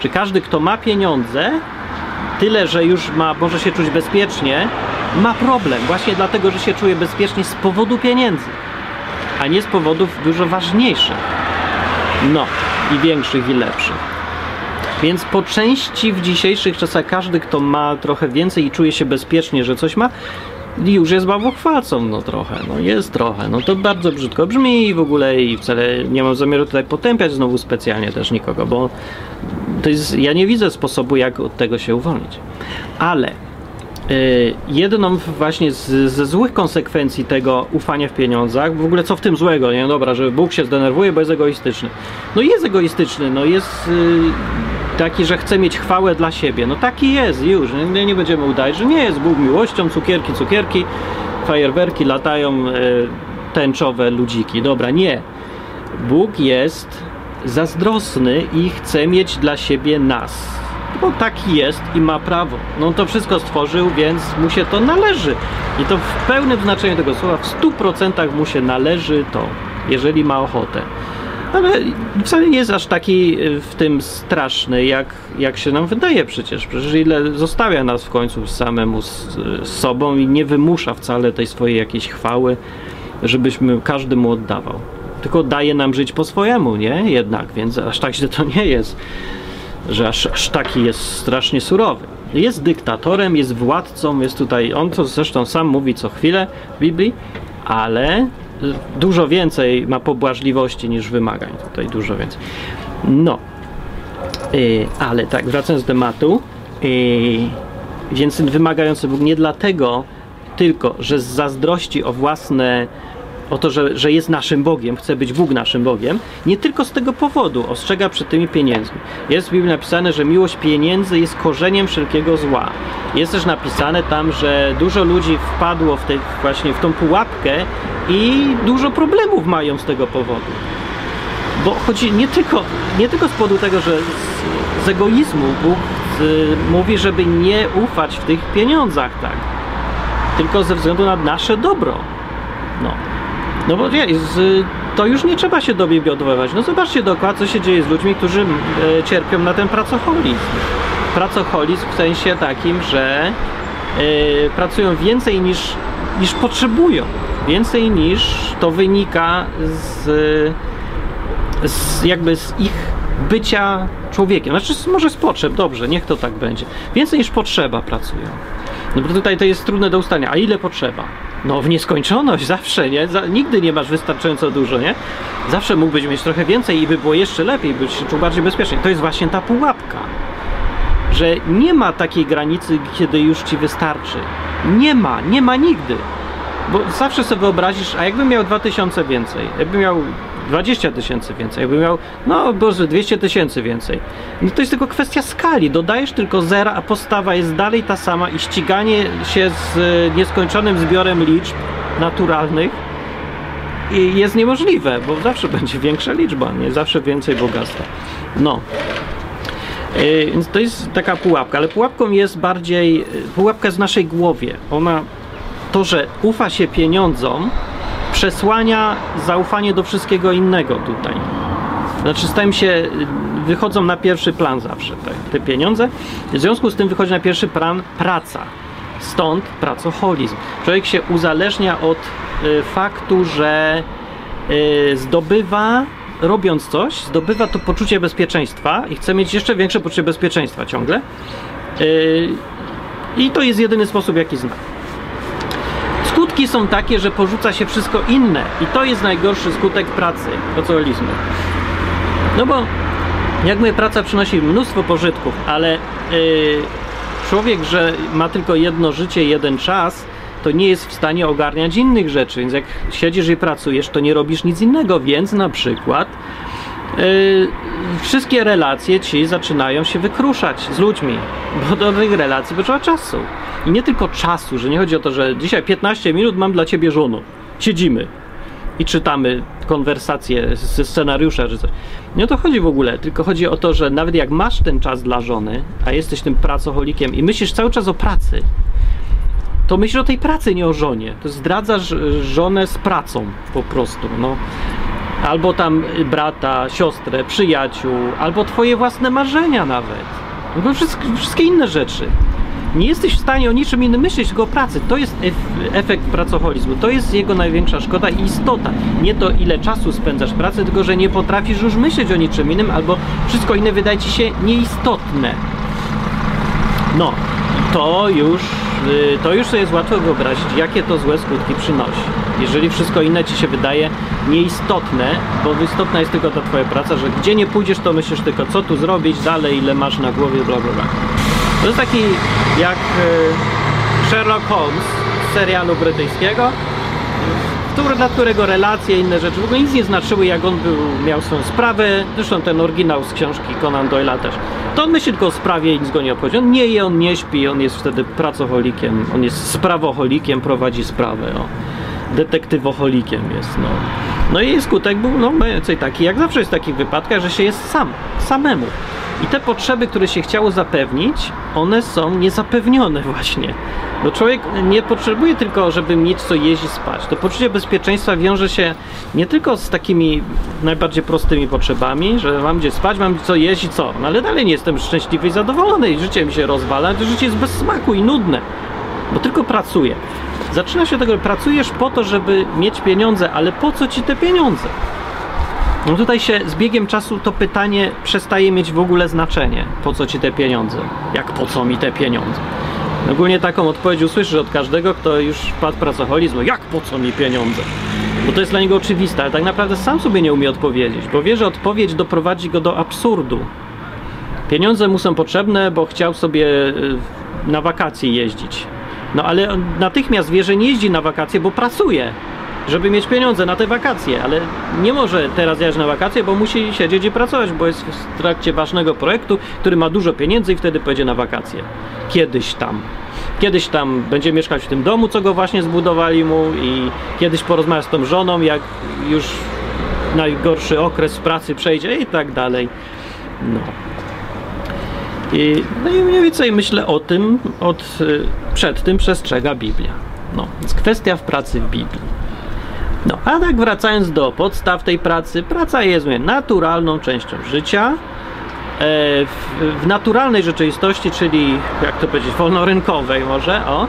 Czy każdy, kto ma pieniądze, tyle, że już ma, może się czuć bezpiecznie, ma problem. Właśnie dlatego, że się czuje bezpiecznie z powodu pieniędzy, a nie z powodów dużo ważniejszych. No, i większych, i lepszych. Więc po części w dzisiejszych czasach każdy, kto ma trochę więcej i czuje się bezpiecznie, że coś ma, już jest bałwochwalcą, no trochę, no jest trochę, no to bardzo brzydko brzmi i w ogóle i wcale nie mam zamiaru tutaj potępiać znowu specjalnie też nikogo, bo to jest, ja nie widzę sposobu, jak od tego się uwolnić. Ale jedną właśnie z, ze złych konsekwencji tego ufania w pieniądzach, w ogóle co w tym złego, nie, dobra, że Bóg się zdenerwuje, bo jest egoistyczny. No jest egoistyczny, no jest y, taki, że chce mieć chwałę dla siebie. No taki jest już, nie, nie będziemy udawać, że nie jest Bóg miłością, cukierki, cukierki, fajerwerki latają, y, tęczowe ludziki. Dobra, nie. Bóg jest zazdrosny i chce mieć dla siebie nas. Bo taki jest i ma prawo. No to wszystko stworzył, więc mu się to należy. I to w pełnym znaczeniu tego słowa, w 100% mu się należy to, jeżeli ma ochotę. Ale wcale nie jest aż taki y, w tym straszny, jak, jak się nam wydaje przecież. Przecież ile zostawia nas w końcu samemu z, z sobą i nie wymusza wcale tej swojej jakiejś chwały, żebyśmy każdy mu oddawał. Tylko daje nam żyć po swojemu, nie? Jednak, więc aż tak źle to nie jest, że aż, aż taki jest strasznie surowy. Jest dyktatorem, jest władcą, jest tutaj, on to zresztą sam mówi co chwilę w Biblii, ale dużo więcej ma pobłażliwości niż wymagań. Tutaj dużo więcej. No, yy, ale tak, wracając do tematu, yy, więc wymagający Bóg nie dlatego tylko, że z zazdrości o własne o to, że, że jest naszym Bogiem, chce być Bóg naszym Bogiem, nie tylko z tego powodu ostrzega przed tymi pieniędzmi. Jest w Biblii napisane, że miłość pieniędzy jest korzeniem wszelkiego zła. Jest też napisane tam, że dużo ludzi wpadło w tej, właśnie w tą pułapkę i dużo problemów mają z tego powodu. Bo chodzi nie tylko, nie tylko z powodu tego, że z, z egoizmu Bóg mówi, żeby nie ufać w tych pieniądzach, tak, tylko ze względu na nasze dobro. No. No bo wie, z, to już nie trzeba się do Biblii odwoływać. No zobaczcie dokładnie, co się dzieje z ludźmi, którzy e, cierpią na ten pracoholizm. Pracoholizm w sensie takim, że e, pracują więcej niż, niż potrzebują. Więcej niż to wynika z, z jakby z ich bycia człowiekiem. Znaczy może z potrzeb, dobrze, niech to tak będzie. Więcej niż potrzeba pracują. No bo tutaj to jest trudne do ustania. A ile potrzeba? No w nieskończoność zawsze, nie? Za, nigdy nie masz wystarczająco dużo, nie? Zawsze mógłbyś mieć trochę więcej i by było jeszcze lepiej, byś się czuł bardziej bezpiecznie. To jest właśnie ta pułapka, że nie ma takiej granicy, kiedy już ci wystarczy. Nie ma, nie ma nigdy. Bo zawsze sobie wyobrazisz, a jakbym miał 2000 więcej, jakbym miał 20 tysięcy więcej, jakbym miał, no boże, 200 tysięcy więcej. No to jest tylko kwestia skali. Dodajesz tylko zera, a postawa jest dalej ta sama i ściganie się z e, nieskończonym zbiorem liczb naturalnych jest niemożliwe, bo zawsze (laughs) będzie większa liczba, nie zawsze więcej bogactwa. No. E, więc to jest taka pułapka, ale pułapką jest bardziej, e, pułapka jest w naszej głowie. Ona, to, że ufa się pieniądzom, przesłania zaufanie do wszystkiego innego tutaj. Znaczy stają się, wychodzą na pierwszy plan zawsze te, te pieniądze. W związku z tym wychodzi na pierwszy plan praca. Stąd pracoholizm. Człowiek się uzależnia od y, faktu, że y, zdobywa, robiąc coś, zdobywa to poczucie bezpieczeństwa i chce mieć jeszcze większe poczucie bezpieczeństwa ciągle. Y, I to jest jedyny sposób, jaki zna. Skutki są takie, że porzuca się wszystko inne. I to jest najgorszy skutek pracy, pracoholizmu. No bo jak mówię, praca przynosi mnóstwo pożytków, ale yy, człowiek, że ma tylko jedno życie, jeden czas, to nie jest w stanie ogarniać innych rzeczy, więc jak siedzisz i pracujesz, to nie robisz nic innego, więc na przykład wszystkie relacje ci zaczynają się wykruszać z ludźmi, bo do tych relacji potrzeba czasu. I nie tylko czasu, że nie chodzi o to, że dzisiaj 15 minut mam dla ciebie żono. Siedzimy i czytamy konwersacje ze scenariusza czy coś. Nie o to chodzi w ogóle, tylko chodzi o to, że nawet jak masz ten czas dla żony, a jesteś tym pracocholikiem i myślisz cały czas o pracy, to myślisz o tej pracy, nie o żonie. To zdradzasz żonę z pracą po prostu. No. Albo tam brata, siostrę, przyjaciół, albo twoje własne marzenia nawet. Albo wszystkie, wszystkie inne rzeczy nie jesteś w stanie o niczym innym myśleć, tylko o pracy. To jest efekt pracoholizmu. To jest jego największa szkoda i istota. Nie to, ile czasu spędzasz w pracy, tylko że nie potrafisz już myśleć o niczym innym, albo wszystko inne wydaje ci się nieistotne. No, to już, y, to już sobie jest łatwo wyobrazić, jakie to złe skutki przynosi. Jeżeli wszystko inne ci się wydaje nieistotne, bo istotna jest tylko ta twoja praca, że gdzie nie pójdziesz, to myślisz tylko, co tu zrobić dalej, ile masz na głowie, bla bla bla. To jest taki jak e, Sherlock Holmes z serialu brytyjskiego, który, dla którego relacje inne rzeczy w ogóle nic nie znaczyły, jak on był, miał swoją sprawę. Zresztą ten oryginał z książki Conan Doyle'a też. To on myśli tylko o sprawie i nic go nie obchodzi. On nie je, on nie śpi, on jest wtedy pracocholikiem, on jest sprawoholikiem, prowadzi sprawę. O. Detektywoholikiem jest, no. No i skutek był no, więcej taki, jak zawsze jest w takich wypadkach, że się jest sam, samemu. I te potrzeby, które się chciało zapewnić, one są niezapewnione właśnie. Bo człowiek nie potrzebuje tylko, żeby mieć co jeść i spać. To poczucie bezpieczeństwa wiąże się nie tylko z takimi najbardziej prostymi potrzebami, że mam gdzie spać, mam co jeść i co. No ale dalej nie jestem szczęśliwy i zadowolony i życie mi się rozwala, to życie jest bez smaku i nudne. Bo tylko pracuję. Zaczyna się od tego, że pracujesz po to, żeby mieć pieniądze, ale po co ci te pieniądze? No tutaj się z biegiem czasu to pytanie przestaje mieć w ogóle znaczenie. Po co ci te pieniądze? Jak po co mi te pieniądze? Ogólnie taką odpowiedź usłyszysz od każdego, kto już wpadł w pracoholizm. Jak po co mi pieniądze? Bo to jest dla niego oczywiste, ale tak naprawdę sam sobie nie umie odpowiedzieć, bo wie, że odpowiedź doprowadzi go do absurdu. Pieniądze mu są potrzebne, bo chciał sobie y, na wakacje jeździć. No ale on natychmiast wie, że nie jeździ na wakacje, bo pracuje, żeby mieć pieniądze na te wakacje, ale nie może teraz jechać na wakacje, bo musi siedzieć i pracować, bo jest w trakcie ważnego projektu, który ma dużo pieniędzy i wtedy pojedzie na wakacje. Kiedyś tam. Kiedyś tam będzie mieszkać w tym domu, co go właśnie zbudowali mu i kiedyś porozmawia z tą żoną, jak już najgorszy okres pracy przejdzie i tak dalej. No. I, no i mniej więcej myślę o tym, od, y, przed tym przestrzega Biblia. No, więc kwestia w pracy w Biblii. No, a tak wracając do podstaw tej pracy, praca jest mówię, naturalną częścią życia. E, w, naturalnej rzeczywistości, czyli jak to powiedzieć, wolnorynkowej może, o,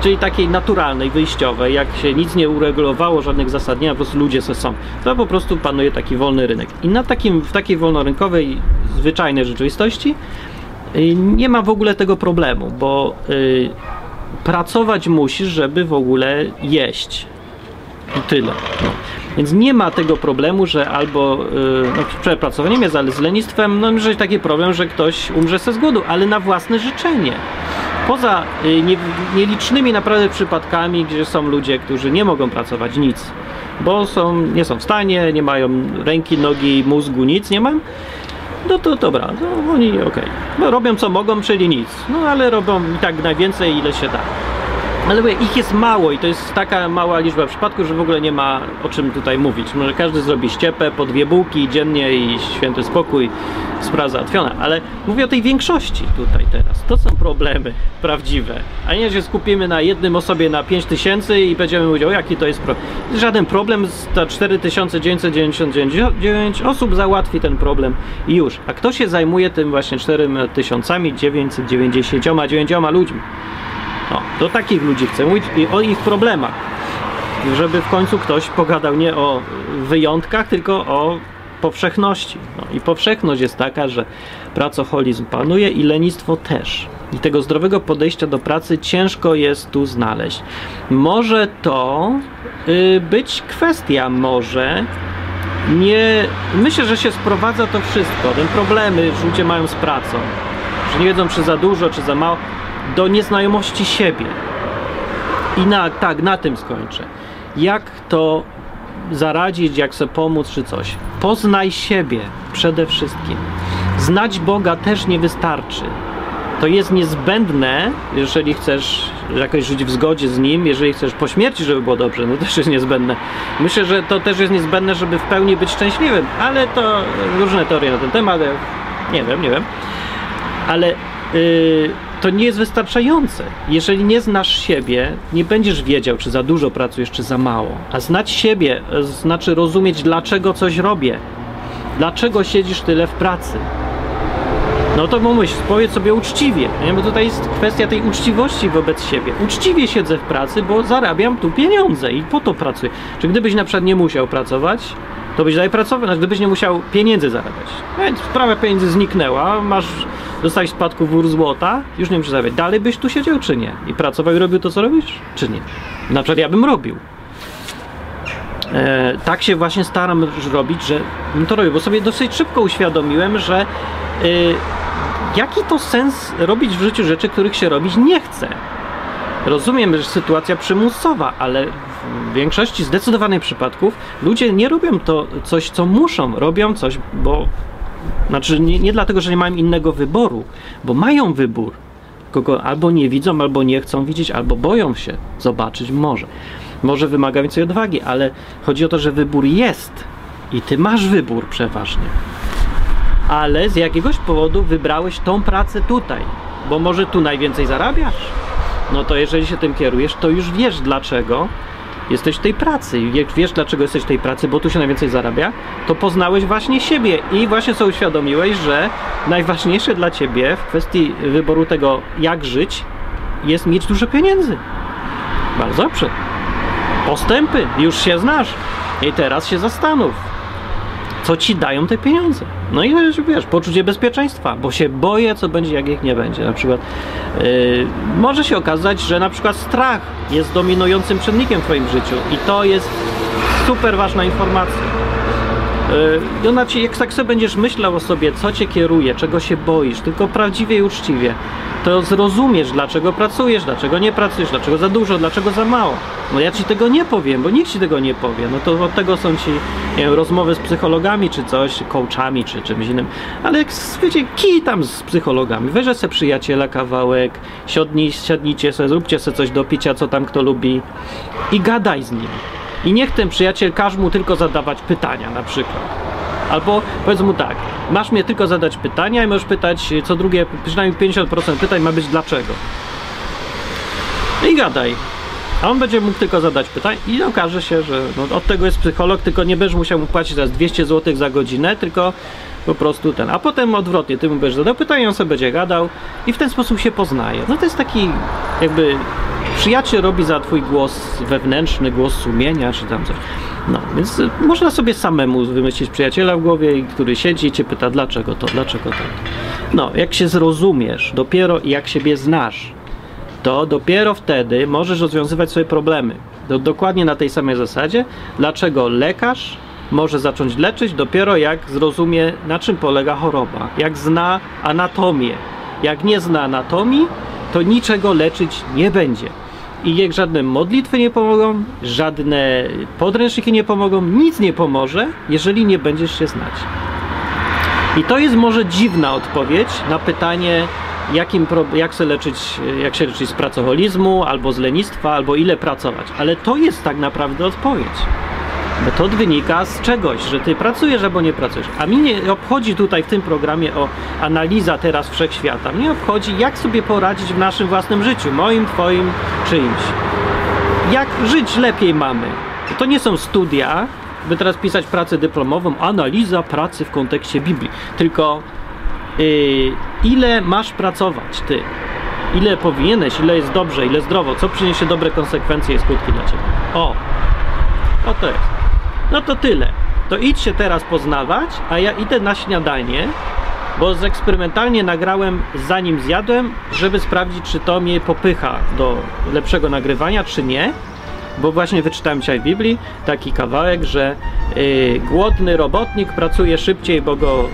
czyli takiej naturalnej, wyjściowej, jak się nic nie uregulowało, żadnych zasad nie ma, po prostu ludzie se są. To po prostu panuje taki wolny rynek. I na takim, w takiej wolnorynkowej, zwyczajnej rzeczywistości nie ma w ogóle tego problemu, bo y, pracować musisz, żeby w ogóle jeść. I tyle. Więc nie ma tego problemu, że albo yy, no, przepracowaniem jest, ale z lenistwem, no może taki problem, że ktoś umrze ze zgłodu, ale na własne życzenie. Poza y, nie, nielicznymi naprawdę przypadkami, gdzie są ludzie, którzy nie mogą pracować nic, bo są, nie są w stanie, nie mają ręki, nogi, mózgu, nic nie mam, no to dobra, no oni okej. Okay. No, robią co mogą, czyli nic. No ale robią i tak najwięcej, ile się da. Ale mówię, ich jest mało i to jest taka mała liczba przypadków, że w ogóle nie ma o czym tutaj mówić. Może każdy zrobi ściepę po dwie bułki dziennie i święty spokój, sprawa załatwiona. Ale mówię o tej większości tutaj teraz. To są problemy prawdziwe. A nie, że skupimy na jednym osobie na 5 tysięcy i będziemy mówić, o jaki to jest problem. Żaden problem, ta 4999 osób załatwi ten problem i już. A kto się zajmuje tym właśnie 4999 ludźmi? No, do takich ludzi chcę mówić i o ich problemach. Żeby w końcu ktoś pogadał nie o wyjątkach, tylko o powszechności. No, I powszechność jest taka, że pracoholizm panuje i lenistwo też. I tego zdrowego podejścia do pracy ciężko jest tu znaleźć. Może to y, być kwestia, może nie. Myślę, że się sprowadza to wszystko. Ten problemy, ludzie mają z pracą, że nie wiedzą, czy za dużo, czy za mało do nieznajomości siebie. I na, tak, na tym skończę. Jak to zaradzić, jak sobie pomóc, czy coś. Poznaj siebie przede wszystkim. Znać Boga też nie wystarczy. To jest niezbędne, jeżeli chcesz jakoś żyć w zgodzie z Nim, jeżeli chcesz po śmierci, żeby było dobrze, no też jest niezbędne. Myślę, że to też jest niezbędne, żeby w pełni być szczęśliwym, ale to różne teorie na ten temat, nie wiem, nie wiem. Ale yy, to nie jest wystarczające. Jeżeli nie znasz siebie, nie będziesz wiedział, czy za dużo pracujesz, czy za mało. A znać siebie e, znaczy rozumieć, dlaczego coś robię. Dlaczego siedzisz tyle w pracy? No to pomyśl, powiedz sobie uczciwie, nie? bo tutaj jest kwestia tej uczciwości wobec siebie. Uczciwie siedzę w pracy, bo zarabiam tu pieniądze i po to pracuję. Czy gdybyś na przykład nie musiał pracować, to byś dalej pracował, znaczy gdybyś nie musiał pieniędzy zarabiać. No więc sprawa pieniędzy zniknęła, masz, dostałeś spadku wór złota, już nie musisz zarabiać. Dalej byś tu siedział, czy nie? I pracował i robił to, co robisz, czy nie? Na przykład ja bym robił. E, tak się właśnie staram robić, że to robię, bo sobie dosyć szybko uświadomiłem, że e, jaki to sens robić w życiu rzeczy, których się robić nie chce. Rozumiem, że sytuacja przymusowa, ale w większości zdecydowanych przypadków ludzie nie robią to coś, co muszą, robią coś, bo znaczy nie, nie dlatego, że nie mają innego wyboru, bo mają wybór. Kogo albo nie widzą, albo nie chcą widzieć, albo boją się zobaczyć może. Może wymaga więcej odwagi, ale chodzi o to, że wybór jest i ty masz wybór przeważnie. Ale z jakiegoś powodu wybrałeś tą pracę tutaj, bo może tu najwięcej zarabiasz. No to jeżeli się tym kierujesz, to już wiesz dlaczego jesteś w tej pracy. Wiesz dlaczego jesteś w tej pracy, bo tu się najwięcej zarabia, to poznałeś właśnie siebie i właśnie sobie uświadomiłeś, że najważniejsze dla ciebie w kwestii wyboru tego, jak żyć, jest mieć dużo pieniędzy. Bardzo dobrze. Postępy, już się znasz. I teraz się zastanów, co ci dają te pieniądze. No i wiesz, poczucie bezpieczeństwa, bo się boję, co będzie, jak ich nie będzie. Na przykład yy, może się okazać, że na przykład strach jest dominującym czynnikiem w twoim życiu i to jest super ważna informacja. Yy, I ona ci, jak tak sobie będziesz myślał o sobie, co cię kieruje, czego się boisz, tylko prawdziwie i uczciwie, to zrozumiesz, dlaczego pracujesz, dlaczego nie pracujesz, dlaczego za dużo, dlaczego za mało. No ja ci tego nie powiem, bo nikt ci tego nie powie. No to od tego są ci wiem, rozmowy z psychologami czy coś, coachami czy czymś innym. Ale jak wiecie, kij tam z psychologami. Weźże se przyjaciela kawałek, siodnij, siadnijcie sobie, zróbcie sobie coś do picia, co tam kto lubi i gadaj z nim. I niech ten przyjaciel każe mu tylko zadawać pytania na przykład. Albo powiedz mu tak, masz mnie tylko zadać pytania i możesz pytać co drugie, przynajmniej 50% pytań ma być dlaczego. I gadaj. A on będzie mógł tylko zadać pytania i okaże się, że no, od tego jest psycholog, tylko nie będziesz musiał mu płacić teraz 200 zł za godzinę, tylko po prostu ten. A potem odwrotnie, ty mu będziesz zadał pytania, on sobie będzie gadał i w ten sposób się poznaje. No to jest taki jakby przyjaciel robi za twój głos wewnętrzny, głos sumienia czy tam coś. No, więc można sobie samemu wymyślić przyjaciela w głowie, który siedzi i cię pyta dlaczego to, dlaczego to. No, jak się zrozumiesz, dopiero jak siebie znasz, to dopiero wtedy możesz rozwiązywać swoje problemy. Do, dokładnie na tej samej zasadzie, dlaczego lekarz może zacząć leczyć dopiero jak zrozumie, na czym polega choroba, jak zna anatomię. Jak nie zna anatomii, to niczego leczyć nie będzie. I jak żadne modlitwy nie pomogą, żadne podręczniki nie pomogą, nic nie pomoże, jeżeli nie będziesz się znać. I to jest może dziwna odpowiedź na pytanie, jakim, jak, się leczyć, jak się leczyć z pracoholizmu, albo z lenistwa, albo ile pracować. Ale to jest tak naprawdę odpowiedź. Bo to wynika z czegoś, że ty pracujesz albo nie pracujesz. A mnie nie obchodzi tutaj w tym programie o analiza teraz wszechświata. Mnie obchodzi, jak sobie poradzić w naszym własnym życiu, moim, twoim, czyimś. Jak żyć lepiej mamy. To nie są studia, by teraz pisać pracę dyplomową, analiza pracy w kontekście Biblii, tylko yy, ile masz pracować ty, ile powinieneś, ile jest dobrze, ile zdrowo, co przyniesie dobre konsekwencje i skutki dla ciebie. O, o to jest. No to tyle. To idź się teraz poznawać, a ja idę na śniadanie, bo eksperymentalnie nagrałem zanim zjadłem, żeby sprawdzić, czy to mnie popycha do lepszego nagrywania, czy nie. Bo właśnie wyczytałem dzisiaj w Biblii taki kawałek, że yy, głodny robotnik pracuje szybciej, bo go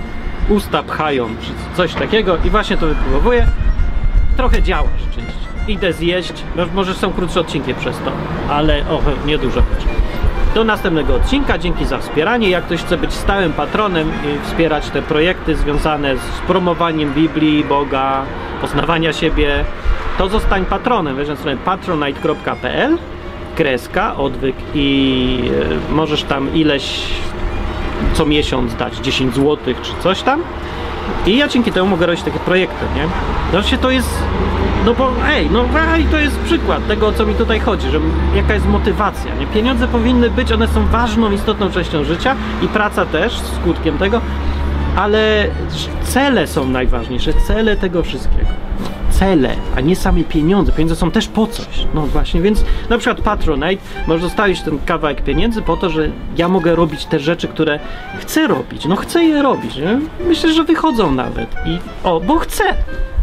usta pchają, czy coś takiego i właśnie to wypróbowuję. Trochę działa rzeczywiście. Idę zjeść, może są krótsze odcinki przez to, ale o, niedużo też. Do następnego odcinka, dzięki za wspieranie. Jak ktoś chce być stałym patronem i wspierać te projekty związane z promowaniem Biblii, Boga, poznawania siebie, to zostań patronem. Weź na stronę patronite.pl kreska, odwyk i e, możesz tam ileś co miesiąc dać 10 zł czy coś tam. I ja dzięki temu mogę robić takie projekty, nie? Znaczy to jest, no bo ej, no ej, to jest przykład tego, o co mi tutaj chodzi, że jaka jest motywacja, nie? Pieniądze powinny być, one są ważną, istotną częścią życia i praca też, skutkiem tego, ale cele są najważniejsze, cele tego wszystkiego. Cele, a nie same pieniądze. Pieniądze są też po coś. No właśnie, więc na przykład Patronite może zostawić ten kawałek pieniędzy po to, że ja mogę robić te rzeczy, które chcę robić. No chcę je robić, nie? Myślę, że wychodzą nawet. I o, bo chcę.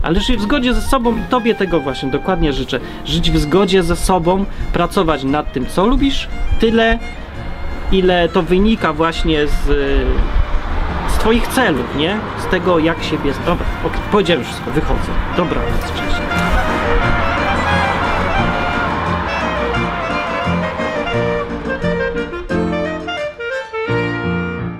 Ale żyć w zgodzie ze sobą i tobie tego właśnie dokładnie życzę. Żyć w zgodzie ze sobą, pracować nad tym, co lubisz, tyle, ile to wynika właśnie z, z twoich celów, nie? Z tego, jak siebie... Dobra, ok, powiedziałem wszystko, wychodzę. Dobranoc, cześć.